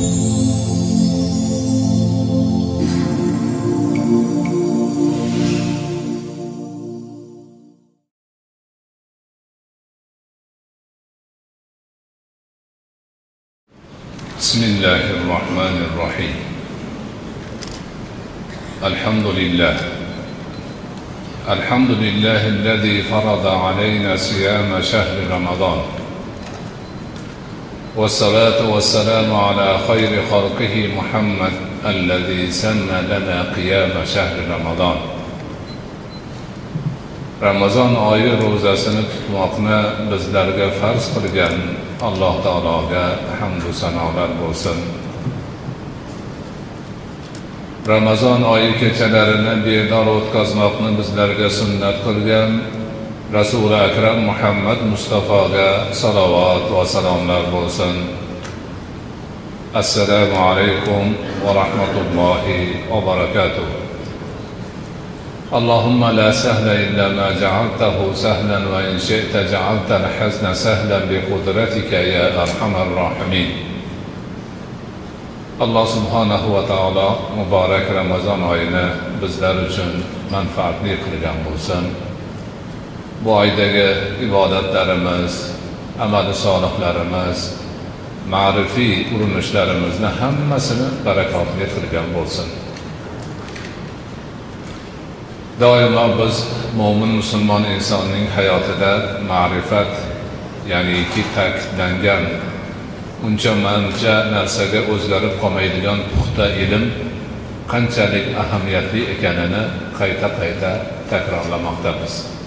بسم الله الرحمن الرحيم الحمد لله الحمد لله الذي فرض علينا صيام شهر رمضان والصلاة والسلام على خير خلقه محمد الذي سن لنا قيام شهر رمضان. رمضان آي روزة سنة تطمقنا بزدرق فرز قلقان الله تعالى حمد سنة على رمضان آي كتنرنا بيدار وتقزمقنا بزدرق سنة قلقان رسول اکرم محمد مصطفی گا صلوات و سلام لر بولسن السلام علیکم و رحمت الله و برکاته. اللهم لا سهل الا ما جعلته سهلا وإن شئت جعلت الحزن سهلا بقدرتك يا ارحم الراحمين الله سبحانه وتعالى مبارك رمضان آینه بزدر چون منفعت نیقلگم بولسن bu oydagi ibodatlarimiz amali solihlarimiz ma'rifiy urinishlarimizni hammasini barakotli qilgan bo'lsin. Doimo biz mo'min musulmon insonning hayotida ma'rifat ya'niki ta'kidlangan uncha mancha narsaga o'zgarib qolmaydigan puxta ilm qanchalik ahamiyatli ekanini qayta qayta takrorlamoqdamiz.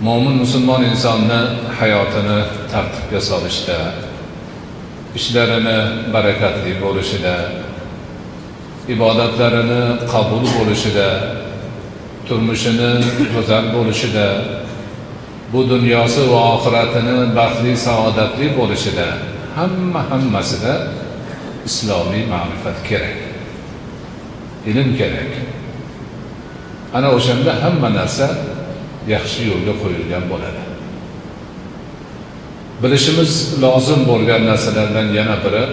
Mo'min musulmon insonni hayotini tartibga solishda ishlarini barakatli bo'lishida ibodatlarini qabul bo'lishida turmushini go'zal bo'lishida bu dunyosi va oxiratini baxtli saodatli bo'lishida hamma hammasida islomiy ma'rifat kerak ilm kerak. Ana o'shanda hamma narsa yaxshi yo'lga qo'yilgan bo'ladi. Bilishimiz lozim bo'lgan narsalardan yana biri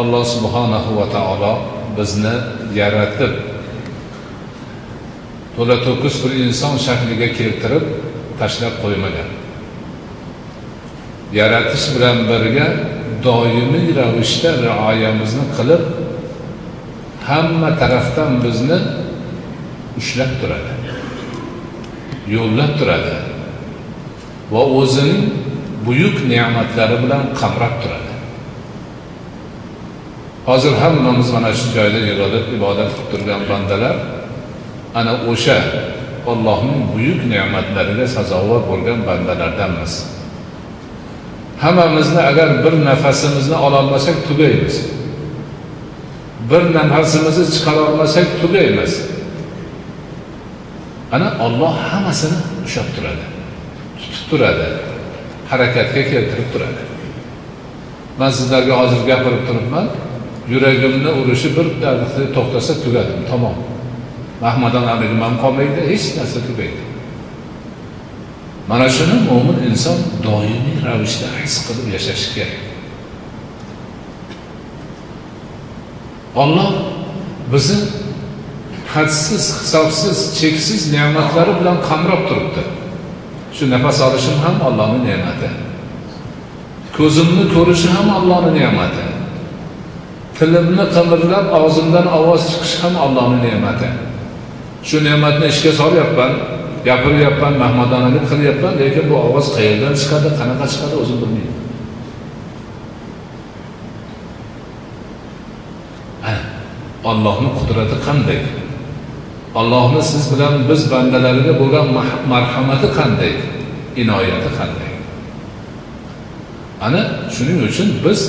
alloh subhanahu va taolo bizni yaratib to'la to'kis bir inson shakliga keltirib tashlab qo'ymagan. Yaratish bilan birga doimiy ravishda rioyamizni qilib hamma tarafdan bizni ushlab turadi. Yo'llab turadi va o'zining buyuk ne'matlari bilan qamrab turadi. Hozir hammamiz mana shu joyda yig'ilib ibodat qilib turgan bandalar ana o'sha ollohning buyuk ne'matlariga sazovor bo'lgan bandalardanmiz. Hammamizni agar bir nafasimizni ololmasak tugaymiz. Bir nafasimizni chiqarolmasak tugaymiz. Ana olloh hammasini ushlab turadi. Tutib turadi. Harakatga keltirib turadi. Man sizlarga hozir gapirib turibman. Yuragimni urishi bir daqiqa to'xtasa tugadim tamom. Mahmadonligim ham qolmaydi hech narsa tugaydi. Mana shuni mo'min inson doimiy ravishda his qilib yashashi kerak. Olloh bizni hadsiz hisobsiz cheksiz ne'matlari bilan qamrab turibdi. Shu nafas olishim ham allohni ne'mati. Ko'zimni ko'rishi ham allohni ne'mati. Tilimni qimirlab og'zimdan ovoz chiqishi ham allohni ne'mati. Shu ne'matni ishga solyapman gapiryapman mahmadonalik qilyapman lekin bu ovoz qayerdan chiqadi qanaqa chiqadi o'zim bilmayman. Ollohni qudrati qanday? Allohni siz bilan biz bandalariga bo'lgan marhamati qanday? Inoyati qanday? Ana shuning uchun biz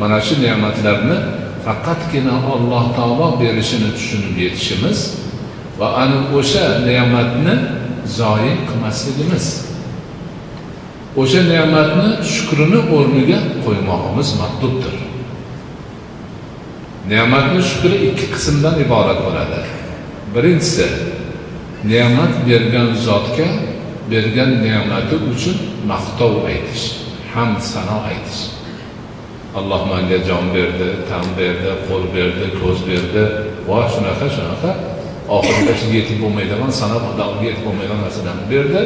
mana shu ne'matlarni faqatgina alloh taolo berishini tushunib yetishimiz va ana o'sha ne'matni zoyi qilmasligimiz o'sha ne'matni shukrini o'rniga qo'ymog'imiz matlubdir. Ne'matni shukri ikki qismdan iborat bo'ladi. Birinchisi ne'mat bergan zotga bergan ne'mati uchun maqtov aytish hamd sano aytish. Alloh manga jon berdi tan berdi qo'l berdi ko'z berdi. Va shunaqa shunaqa. Oxirida yetib bo'lmaydigan sanab odamga yetib bo'lmaydigan narsalarni berdi.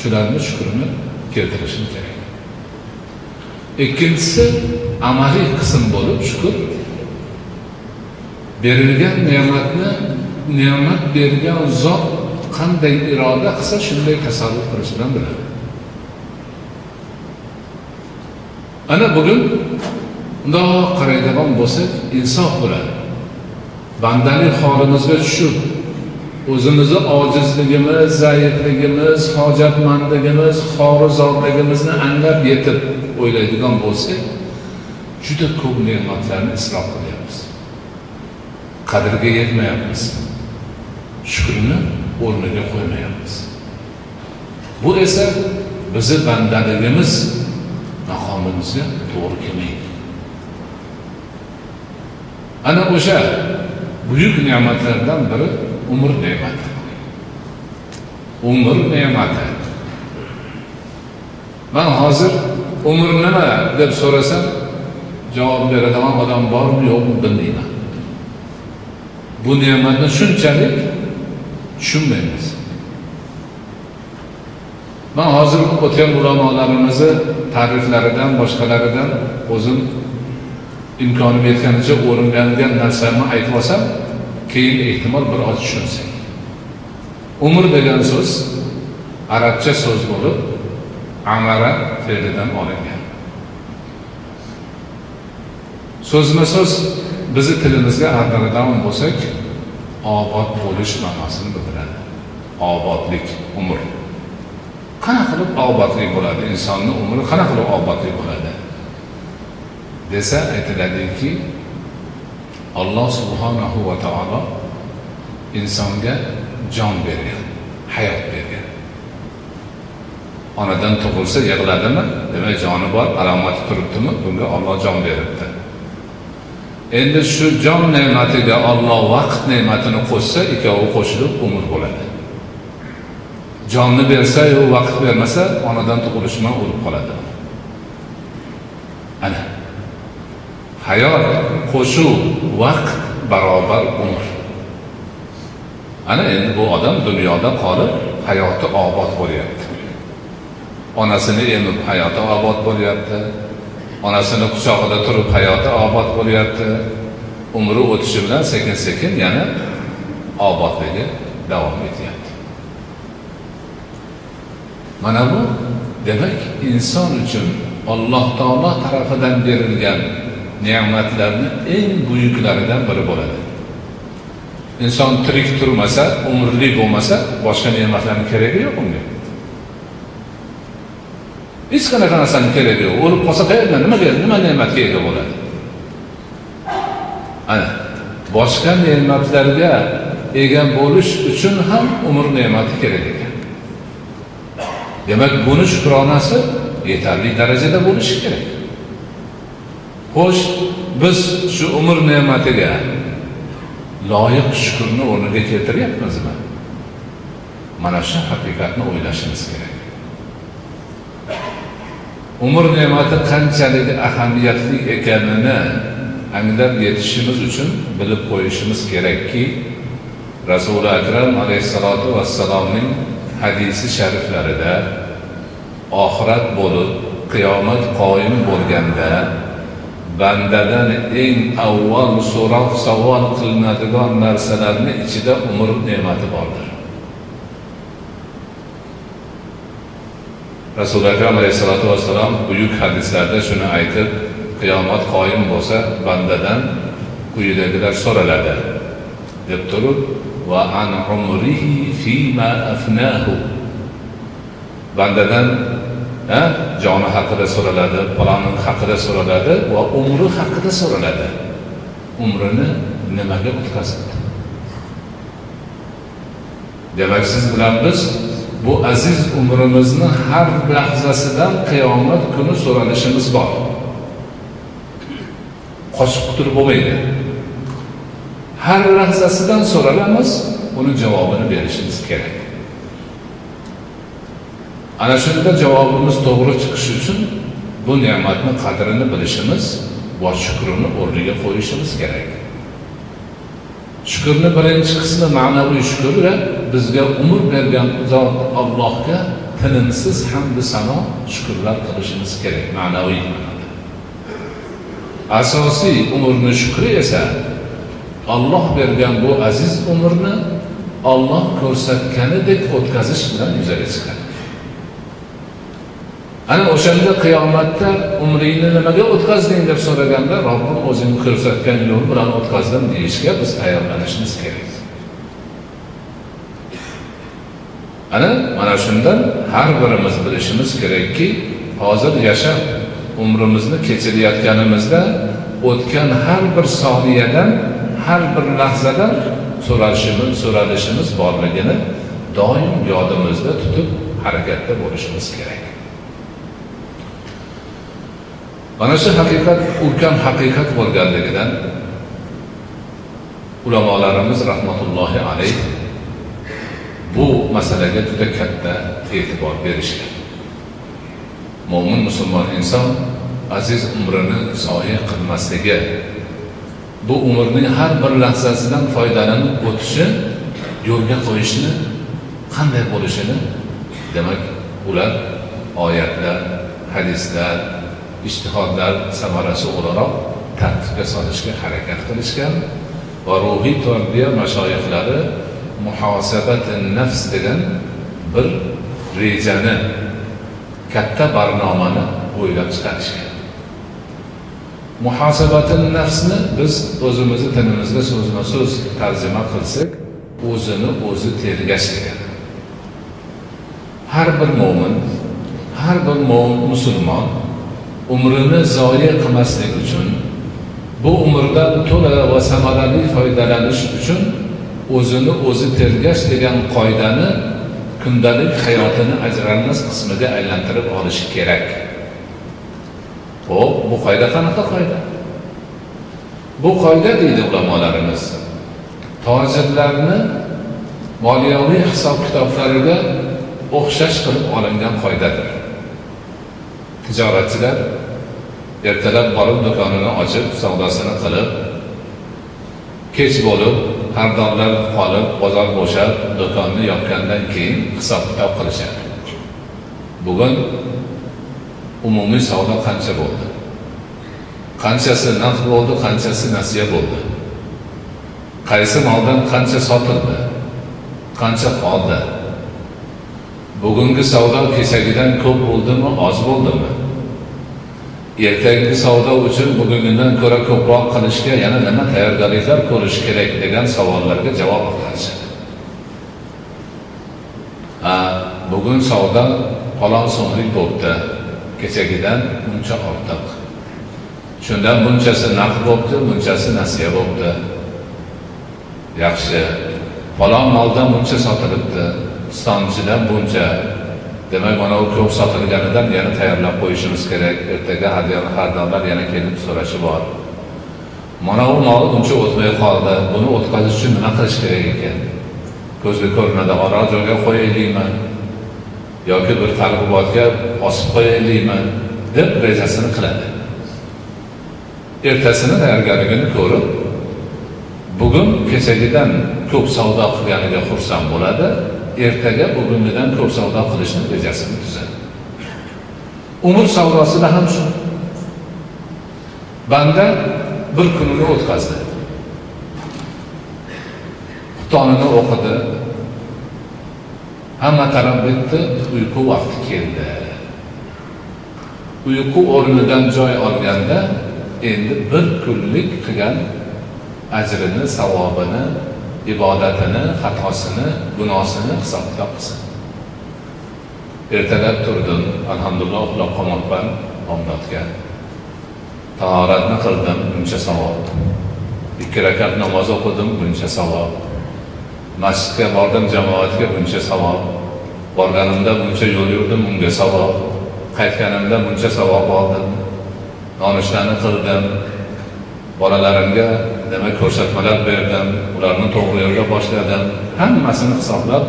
Shularni shukrini keltirishim kerak. Ikkinchisi amaliy qism bo'lib shukur berilgan ne'matni ne'mat bergan zot qanday iroda qilsa shunday tasavvur qilishidan biladi. Ana bugun mundoq qaraydigan bo'lsak insof bo'ladi. Bandalik holimizga tushib o'zimizni ojizligimiz zaifligimiz hojatmandligimiz xorizorligimizni anglab yetib o'ylaydigan bo'lsak juda ko'p ne'matlarni isrof qilyapmiz. Qadriga yetmayapmiz. Shukrni o'rniga qo'ymayapmiz bu esa bizni bandaligimiz maqomimizga to'g'ri kelmaydi ana o'sha buyuk ne'matlardan biri umr ne'mati umr ne'mati man hozir umr nima deb so'rasam javob beradigan odam bormi yo'qmi bilmayman. Bu ne'matni shunchalik tushunmaymiz. Man hozir o'tgan ulamolarimizni ta'riflaridan boshqalaridan o'zim imkonim yetganicha o'rgangan narsamni aytib olsam keyin ehtimol biroz tushunsak. Umr degan so'z arabcha so'z bo'lib amara fe'lidan olingan. So'zma so'z bizni tilimizga ag'daradigan bo'lsak obod bo'lish ma'nosini bildiradi obodlik umr. Qanaqa qilib obodlik bo'ladi? Insonni umri qanaqa qilib obodlik bo'ladi? Desa aytiladiki alloh subhanahu va taolo insonga jon bergan hayot bergan. Onadan tug'ilsa yig'ladimi? Demak joni bor alomati turibdimi? Bunga olloh jon beribdi. Endi shu jon ne'matiga olloh vaqt ne'matini qo'shsa ikkovi qo'shilib umr bo'ladi. Jonni bersayu vaqt bermasa onadan tug'ilishi bilan o'lib qoladi. Ana. Hayot qo'shuv vaqt barobar umr. Ana endi bu odam dunyoda qolib hayoti obod bo'lyapti. Onasini emib hayoti obod bo'lyapti. Onasini quchog'ida turib hayoti obod bo'lyapti. Umri o'tishi bilan sekin sekin yana obodligi davom etyapti. Mana bu demak inson uchun alloh taolo tarafidan berilgan ne'matlarni eng buyuklaridan biri bo'ladi. Inson tirik turmasa umrli bo'lmasa boshqa ne'matlarni keragi yo'q unga. Hech qanaqa narsani keragi yo'q. O'lib qolsa qayerdan nimaga nima ne'matga ega bo'ladi ana boshqa ne'matlarga ega bo'lish uchun ham umr ne'mati kerak ekan. Demak buni shukronasi yetarli darajada bo'lishi kerak. Xo'sh biz shu umr ne'matiga loyiq shukurni o'rniga keltiryapmizmi? Mana shu haqiqatni o'ylashimiz kerak. Umr ne'mati qanchalik ahamiyatli ekanini anglab yetishimiz uchun bilib qo'yishimiz kerakki rasuli akram alayhissalotu vassalomning hadisi shariflarida oxirat bo'lib qiyomat qoyim bo'lganda bandadan eng avval so'roq savol qilinadigan narsalarni ichida umr ne'mati bordir. Rasuli akram alayhissalotu vassalom buyuk hadislarda shuni aytib qiyomat qoyim bo'lsa bandadan quyidagilar so'raladi. Deb turib va an umrihi fima afnahu? Bandadan ha joni haqida so'raladi paloni haqida so'raladi va umri haqida so'raladi? Umrini nimaga o'tkazdi demak siz bilan biz bu aziz umrimizni har lahzasidan qiyomat kuni so'ralishimiz bor. Qochib qutulib bo'lmaydi. Har lahzasidan so'ralamiz uni javobini berishimiz kerak. Ana shunda javobimiz to'g'ri chiqishi uchun bu ne'matni qadrini bilishimiz va shukrini o'rniga qo'yishimiz kerak. Shukurni birinchi qismi ma'naviy shukur bizga umr bergan zot allohga tinimsiz hamdu sano shukurlar qilishimiz kerak ma'naviy asosiy umrni shukri esa olloh bergan bu aziz umrni olloh ko'rsatganidek o'tkazish bilan yuzaga chiqadi. Ana o'shanda qiyomatda umringni nimaga o'tkazding deb so'raganda robbim o'zing ko'rsatgan yo'l bilan o'tkazdim deyishga biz tayyorlanishimiz kerak. Ana mana shundan har birimiz bilishimiz kerakki hozir yashab umrimizni kechirayotganimizda o'tgan har bir soniyadan har bir lahzadan so'rashimiz so'ralishimiz borligini doim yodimizda tutib harakatda bo'lishimiz kerak. Mana shu haqiqat ulkan haqiqat bo'lganligidan ulamolarimiz rahmatullohi alayh bu masalaga juda katta e'tibor berishgan. Mo'min musulmon inson aziz umrini zoya qilmasligi bu umrning har bir lahzasidan foydalanib o'tishi yo'lga qo'yishni qanday bo'lishini demak ular oyatlar hadislar ijtihodlar samarasi o'laroq tartibga solishga harakat qilishgan va ruhiy tarbiya mashoyihlari muhosabati nafs degan bir rejani katta barnomani o'ylab chiqarishgan. Muhosabati nafsni biz o'zimizni tilimizga so'zma so'z tarjima qilsak o'zini o'zi tergash degan har bir mo'min har bir mo'min musulmon umrini zoya qilmaslik uchun bu umrdan to'la va samarali foydalanish uchun o'zini o'zi tergash degan qoidani kundalik hayotini ajralmas qismiga aylantirib olishi kerak. Ho'p bu qoida qanaqa qoida? Bu qoida deydi ulamolarimiz. Tojirlarni moliyaviy hisob kitoblariga o'xshash qilib olingan qoidadir. Tijoratchilar ertalab borib do'konini ochib savdosini qilib kech bo'lib xaridorlar qolib bozor bo'shab do'konni yopgandan keyin hisob kitob qilishadi. Bugun umumiy savdo qancha bo'ldi? Qanchasi naqd bo'ldi qanchasi nasiya bo'ldi? Qaysi moldan qancha sotildi? Qancha qoldi? Bugungi savdo kechagidan ko'p bo'ldimi oz bo'ldimi? Ertangi savdo uchun bugungidan ko'ra ko'proq qilishga yana nima tayyorgarliklar ko'rish kerak degan savollarga javob qilinishadi ha bugun savdo falon so'mlik bo'libdi kechagidan buncha ortiq. Shundan bunchasi naqd bo'libdi bunchasi nasiya bo'libdi yaxshi falon moldan buncha sotilibdi. Stonchidan buncha. Demak mana u ko'p sotilganidan yana tayyorlab qo'yishimiz kerak. Ertaga xaridorlar yana kelib so'rashi bor. Mana u mol uncha o'tmay qoldi. Buni o'tkazish uchun nima qilish kerak ekan? Ko'zga ko'rinadi orol joyga qo'yaylikmi? Yoki bir targ'ibotga osib qo'yaylikmi? deb rejasini qiladi. Ertasini tayyorgarligini ko'rib bugun kechagidan ko'p savdo qilganiga xursand bo'ladi. Ertaga bugungidan ko'p savdo qilishni rejasini tuzadi. Umr savdosida ham shu. Banda bir kunini o'tkazdi. Xuftonini o'qidi. Hamma taraf bitdi uyqu vaqti keldi. Uyqu o'rnidan joy olganda endi bir kunlik qilgan ajrini savobini ibodatini xatosini gunosini hisob kitob qilsin ertalab turdim alhamdulillah uxlab qolmabman bomdodga tahoratni qildim buncha savob ikki rakat namoz o'qidim buncha savob masjidga bordim jamoatga buncha savob borganimda buncha yo'l yurdim unga savob qaytganimda buncha savob oldim. Nonushtani qildim. Bolalarimga nima ko'rsatmalar berdim ularni to'g'ri yo'lga boshladim. Hammasini hisoblab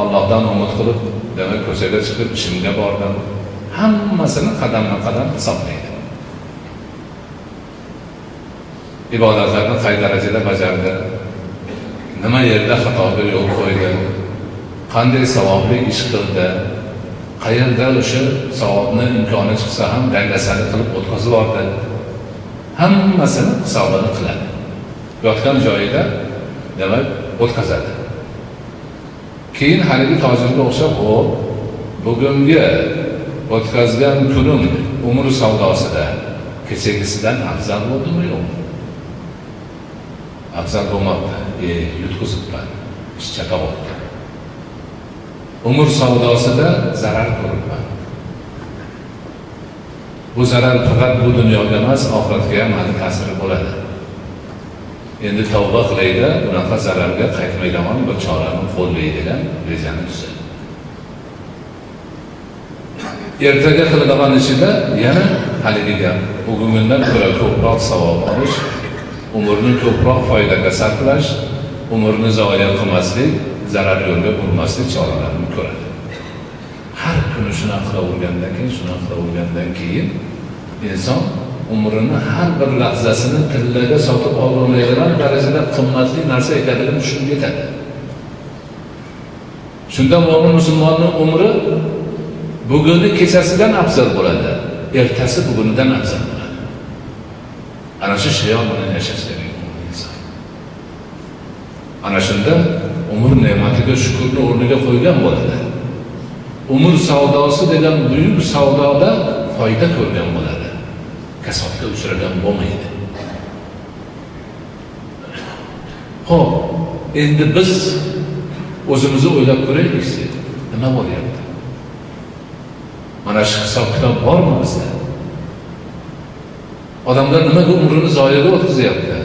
allohdan umid qilib demak ko'chaga chiqib ishimga bordim. Hammasini qadamma qadam hisoblaydi. Ibodatlarni qay darajada bajardi? Nima yerda xatoga yo'l qo'ydi? Qanday savobli ish qildi? Qayerda o'sha savobni imkoni chiqsa ham dangasalik qilib o'tkazib yubordi hammasini hisobini qiladi. Yotgan joyida demak o'tkazadi? Keyin haligi tojimga o'xshab o bugungi o'tkazgan kunim umr savdosida kechagisidan afzal bo'ldimi yo'qmi afzal bo'lmabdi e yutqizibman ish chatoqibdi umr savdosida zarar ko'ribman bu zarar faqat bu dunyoga emas oxiratga ham hali ta'siri bo'ladi. Endi tavba qilayda bunaqa zararga qaytmaydigan bir chorani qo'llaydigan rejani tuzadi. Ertaga qiladigan ishida yana haligi gap. Bugungidan ko'ra ko'proq savob olish umrni ko'proq foydaga sarflash umrni zoya qilmaslik zarar yo'lga urmaslik choralarini ko'radi. Har kuni shunaqa qilavergandan keyin shunaqa qilavergandan keyin inson umrini har bir lahzasini tillaga sotib ololmaydigan darajada qimmatli narsa ekanligini tushunib yetadi shunda mo'min musulmonni umri buguni kechasidan afzal bo'ladi ertasi bugunidan afzal bo'ladi. Ana shu shiyon bilan yashash kerak ana shunda umr ne'matiga shukurni o'rniga qo'ygan bo'ladi. Umr savdosi degan buyuk savdoda foyda ko'rgan bo'ladi. Kasodga uchragan bo'lmaydi. Ho'p endi biz o'zimizni o'ylab ko'raylikchi nima bo'lyapti? Mana shu hisob kitob bormi bizda? Odamlar nimaga umrini zoyaga o'tkazyapti?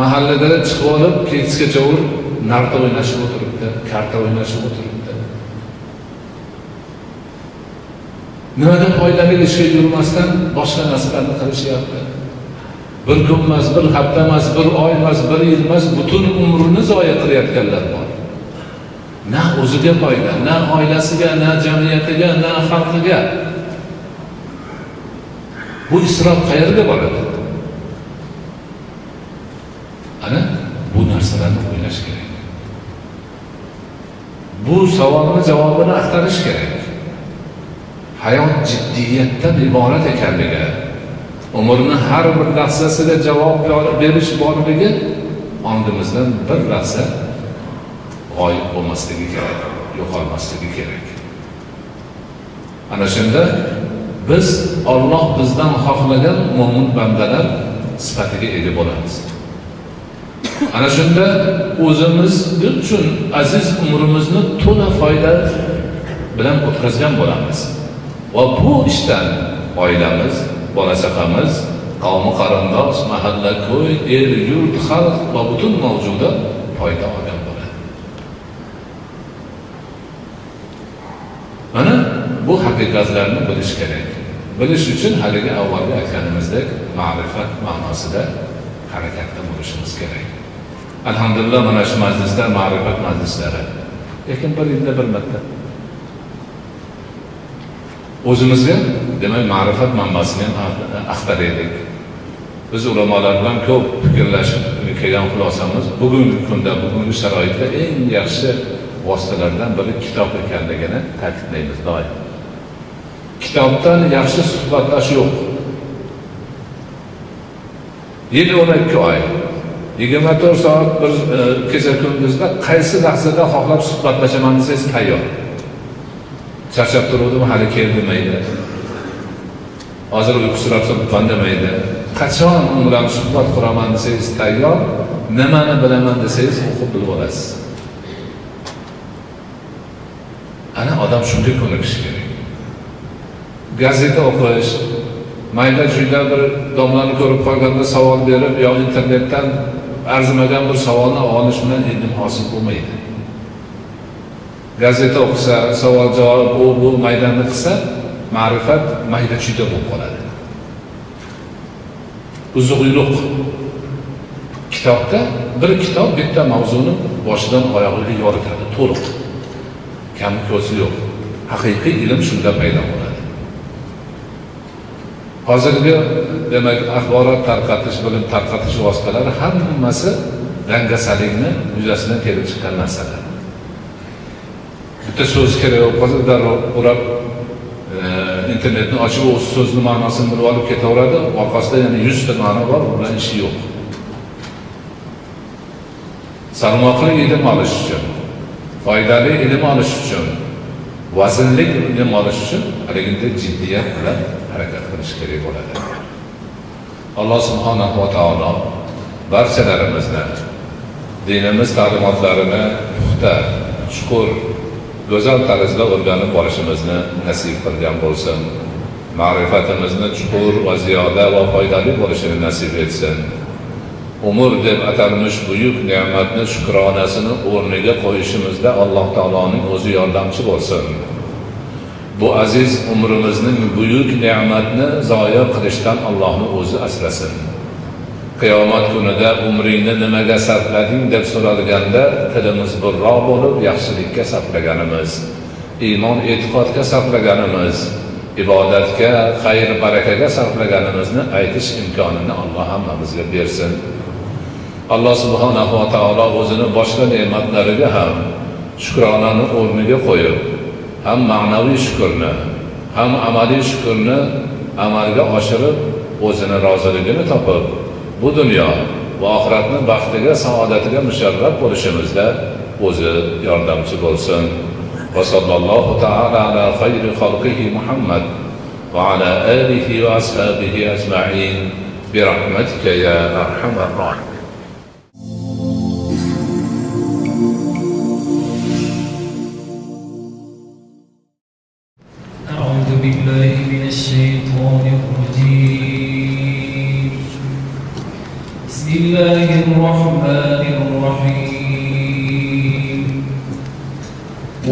Mahallada chiqib olib kechgacha narta o'ynashib o'tiribdi karta o'ynashib o'tiribdi. Nimada foydali ishga yurmasdan boshqa narsalarni qilishyapti. Bir kun emas bir hafta emas bir oy emas bir yil emas butun umrini zoya qilayotganlar bor. Na o'ziga foyda na oilasiga na jamiyatiga na xalqiga. Bu isrof qayerga boradi? Ana bu narsalarni o'ylash kerak. Bu savolni javobini axtarish kerak. Hayot jiddiyatdan iborat ekanligi umrni har bir lahzasida javob berish borligi ongimizdan bir lahza g'oyib bo'lmasligi kerak yo'qolmasligi kerak. Ana shunda biz olloh bizdan xohlagan mo'min bandalar sifatiga ega bo'lamiz. Ana shunda o'zimiz uchun aziz umrimizni to'la foyda bilan o'tkazgan bo'lamiz. Va bu ishdan oilamiz bola chaqamiz qavmi qarindosh mahalla ko'y er yurt xalq va butun mavjudot foyda olgan bo'ladi. Mana bu haqiqatlarni bilish kerak. Bilish uchun haligi avvalgi aytganimizdek ma'rifat ma'nosida harakatda bo'lishimiz kerak. Alhamdulillah mana shu majlislar ma'rifat majlislari. Lekin bir yilda bir marta. O'zimizga demak ma'rifat manbasini ham axtaraylik. Biz ulamolar bilan ko'p fikrlashib e, kelgan xulosamiz bugungi kunda bugungi sharoitda eng yaxshi vositalardan biri kitob ekanligini ta'kidlaymiz doim. Kitobdan yaxshi suhbatlash yo'q. Yil o'n ikki oy. Yigirma to'rt soat bir e, kecha kunduzda qaysi lahzada xohlab suhbatlashaman desangiz tayyor. Charchab turuvdimi hali kel demaydi hozir uyqusirab turibman demaydi qachon u bilan suhbat quraman desangiz tayyor nimani bilaman desangiz o'qib bilib olasiz. Ana odam shunga ko'nikishi kerak. Gazeta o'qish mayda chuyda bir domlani ko'rib qolganda savol berib yo internetdan arzimagan bir savolni olish bilan ilm hosil bo'lmaydi. Gazeta o'qisa savol javob u bu maydonni qilsa ma'rifat mayda chuyda bo'lib qoladi. Uzuqyuluq kitobda bir kitob bitta mavzuni boshidan oyog'iga yoritadi to'liq. Kami ko'zi yo'q haqiqiy ilm shunda paydo bo'ladi. Hozirgi demak axborot tarqatish bilim tarqatish vositalari hammasi dangasalikni yuzasidan kelib chiqqan narsalar. Bitta so'z kerak bo'lib darrov o'rab e, internetni ochib o'z so'zni ma'nosini bilib olib ketaveradi. Orqasida yana yuzta ma'no bor u bilan ishi yo'q. Salmoqli ilm olish uchun foydali ilm olish uchun vaznli ilm olish uchun haligida jiddiyat bilan harakat qilish kerak bo'ladi. Alloh subhanahu va taolo barchalarimizni dinimiz ta'limotlarini puxta chuqur go'zal tarzda o'rganib borishimizni nasib qilgan bo'lsin. Ma'rifatimizni chuqur va ziyoda va foydali bo'lishini nasib etsin. Umr deb atalmish buyuk ne'matni shukronasini o'rniga qo'yishimizda alloh taoloning o'zi yordamchi bo'lsin. Bu aziz umrimizning buyuk ne'matni zoya qilishdan allohni o'zi asrasin. Qiyomat kunida umringni nimaga sarflading deb so'ralganda tilimiz burroq bo'lib yaxshilikka sarflaganimiz iymon e'tiqodga sarflaganimiz ibodatga xayr barakaga sarflaganimizni aytish imkonini alloh hammamizga bersin. Alloh subhanahu va taolo o'zini boshqa ne'matlariga ham shukronani o'rniga qo'yib ham ma'naviy shukurni ham amaliy shukurni amalga oshirib o'zini roziligini topib bu dunyo va oxiratni baxtiga saodatiga musharraf bo'lishimizda o'zi yordamchi bo'lsin وصلى الله تعالى على خير خلقه محمد وعلى آله وأصحابه أجمعين برحمتك يا أرحم الراحمين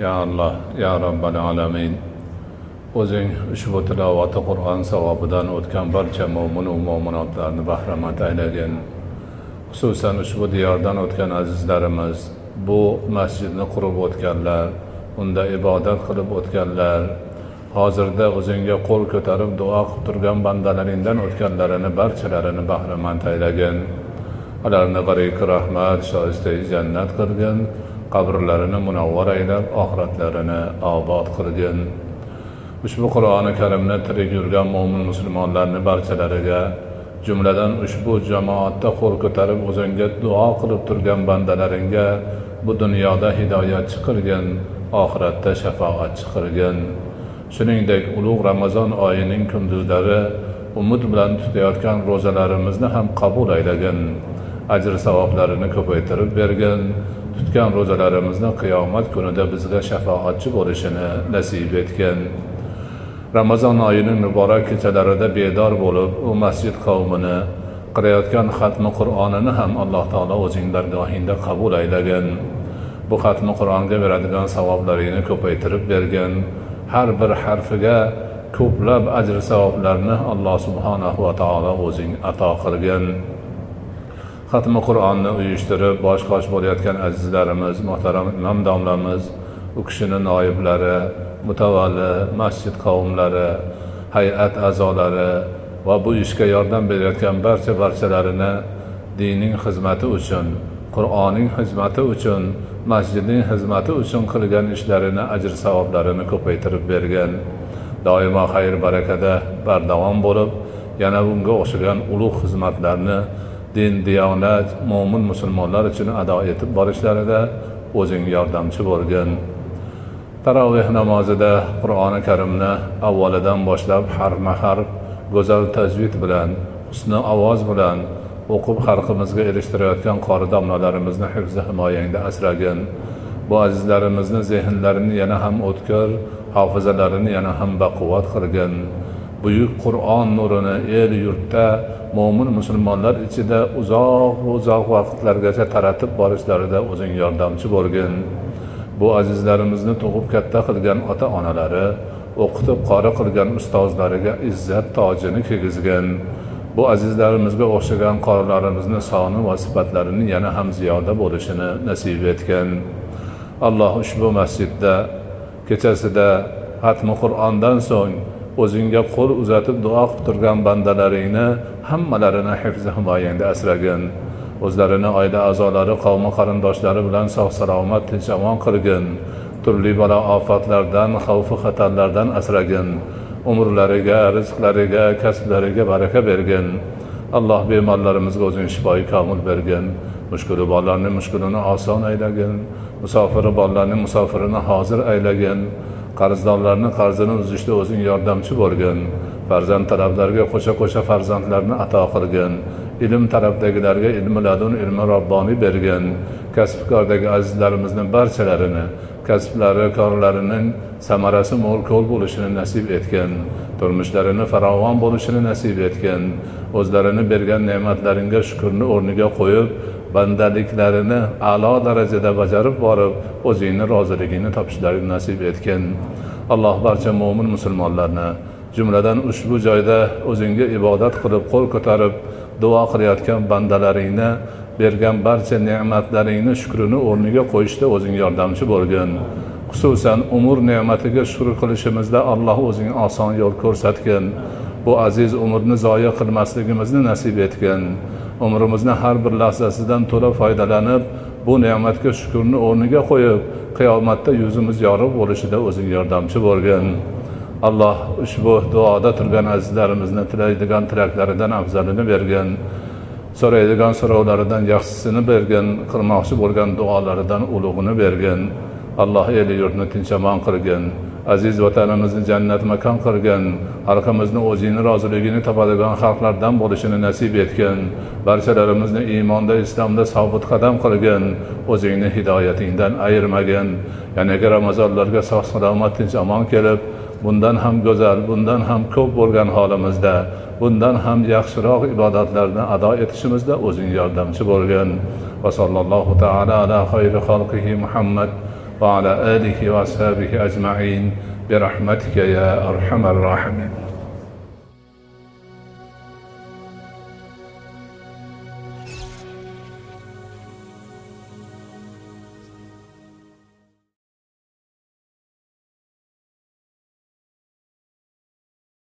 ya alloh ya robbil alamin. O'zing ushbu tilovati qur'on savobidan o'tgan barcha mo'minu mo'minotlarni bahramand aylagin. Xususan ushbu diyordan o'tgan azizlarimiz bu masjidni qurib o'tganlar unda ibodat qilib o'tganlar hozirda o'zingga qo'l ko'tarib duo qilib turgan bandalaringdan o'tganlarini barchalarini bahramand aylagin. Ularni g'ariki rahmat shoistai jannat qilgin. Qabrlarini munavvar aylab oxiratlarini obod qilgin. Ushbu qur'oni karimni tirik yurgan mo'min musulmonlarni barchalariga jumladan ushbu jamoatda qo'l ko'tarib o'zingga duo qilib turgan bandalaringga bu dunyoda hidoyatchi qilgin oxiratda shafoatchi qilgin shuningdek ulug' ramazon oyining kunduzlari umid bilan tutayotgan ro'zalarimizni ham qabul aylagin ajr savoblarini ko'paytirib bergin. Tutgan ro'zalarimizni qiyomat kunida bizga shafoatchi bo'lishini nasib etgin ramazon oyining muborak kechalarida bedor bo'lib u masjid qavmini qilayotgan xatmi qur'onini ham alloh taolo o'zing dargohingda qabul aylagin bu xatmi qur'onga beradigan savoblaringni ko'paytirib bergin har bir harfiga ko'plab ajr savoblarni alloh subhanahu va taolo o'zing ato qilgin xatmi qur'onni uyushtirib bosh qosh bo'layotgan azizlarimiz muhtaram imom domlamiz u kishini noiblari mutavalli masjid qavmlari hay'at a'zolari va bu ishga yordam berayotgan barcha barchalarini dinning xizmati uchun qur'onning xizmati uchun masjidning xizmati uchun qilgan ishlarini ajr savoblarini ko'paytirib bergan. Doimo xayr barakada bardavom bo'lib yana bunga o'xshagan ulug' xizmatlarni din diyonat mo'min musulmonlar uchun ado etib borishlarida o'zing yordamchi bo'lgin. Taroveh namozida qur'oni karimni avvalidan boshlab har harf go'zal tajvid bilan husni ovoz bilan o'qib xalqimizga erishtirayotgan qori domlalarimizni hifzi himoyangda asragin. Bu azizlarimizni zehnlarini yana ham o'tkir hofizalarini yana ham baquvvat qilgin. Buyuk qur'on nurini el yurtda mo'min musulmonlar ichida uzoq uzoq vaqtlargacha taratib borishlarida o'zing yordamchi bo'lgin. Bu azizlarimizni tug'ib katta qilgan ota onalari o'qitib qori qilgan ustozlariga izzat tojini kiygizgin bu azizlarimizga o'xshagan qorilarimizni soni va sifatlarini yana ham ziyoda bo'lishini nasib etgin. Alloh ushbu masjidda kechasida hatmi qur'ondan so'ng o'zingga qo'l uzatib duo qilib turgan bandalaringni hammalarini hifzi himoyangda asragin. O'zlarini oila a'zolari qavmi qarindoshlari bilan sog' salomat tinch omon qilgin. Turli balo ofatlardan xavfi xatarlardan asragin. Umrlariga rizqlariga kasblariga baraka bergin. Alloh bemorlarimizga o'zing shifoyi komil bergin. Mushkuli borlarni mushkulini oson aylagin. Musofiri borlarni musofirini hozir aylagin. Qarzdorlarni qarzini uzishda o'zing yordamchi bo'lgin. Farzand talablarga qo'sha qo'sha farzandlarni ato qilgin. Ilm tarafdagilarga ilmi ladun ilmi robboniy bergin. Kasbkordagi azizlarimizni barchalarini kasblari korlarining samarasi mo'l ko'l bo'lishini nasib etgin. Turmushlarini farovon bo'lishini nasib etgin. O'zlarini bergan ne'matlaringga shukurni o'rniga qo'yib bandaliklarini a'lo darajada bajarib borib o'zingni roziligingni topishlarini nasib etgin. Alloh barcha mo'min musulmonlarni jumladan ushbu joyda o'zingga ibodat qilib qo'l ko'tarib duo qilayotgan bandalaringni bergan barcha ne'matlaringni shukrini o'rniga qo'yishda o'zing yordamchi bo'lgin. Xususan umr ne'matiga shukur qilishimizda alloh o'zing oson yo'l ko'rsatgin. Bu aziz umrni zoya qilmasligimizni nasib etgin. Umrimizni har bir lahzasidan to'la foydalanib bu ne'matga shukurni o'rniga qo'yib qiyomatda yuzimiz yorug' bo'lishida o'zing yordamchi bo'lgin. Alloh ushbu duoda turgan azizlarimizni tilaydigan tilaklaridan afzalini bergin so'raydigan so'rovlaridan yaxshisini bergin qilmoqchi bo'lgan duolaridan ulug'ini bergin. Alloh el yurtni tinch omon qilgin. Aziz vatanimizni jannat makon qilgin xalqimizni o'zingni roziligini topadigan xalqlardan bo'lishini nasib etgin barchalarimizni iymonda islomda sobit qadam qilgin o'zingni hidoyatingdan ayirmagin yanagi ramazonlarga sog' salomat tinch omon kelib bundan ham go'zal bundan ham ko'p bo'lgan holimizda bundan ham yaxshiroq ibodatlarni ado etishimizda o'zing yordamchi bo'lgin va sallallohu taala ala xayri xalqihi muhammad وعلى آله وأصحابه أجمعين برحمتك يا أرحم الراحمين.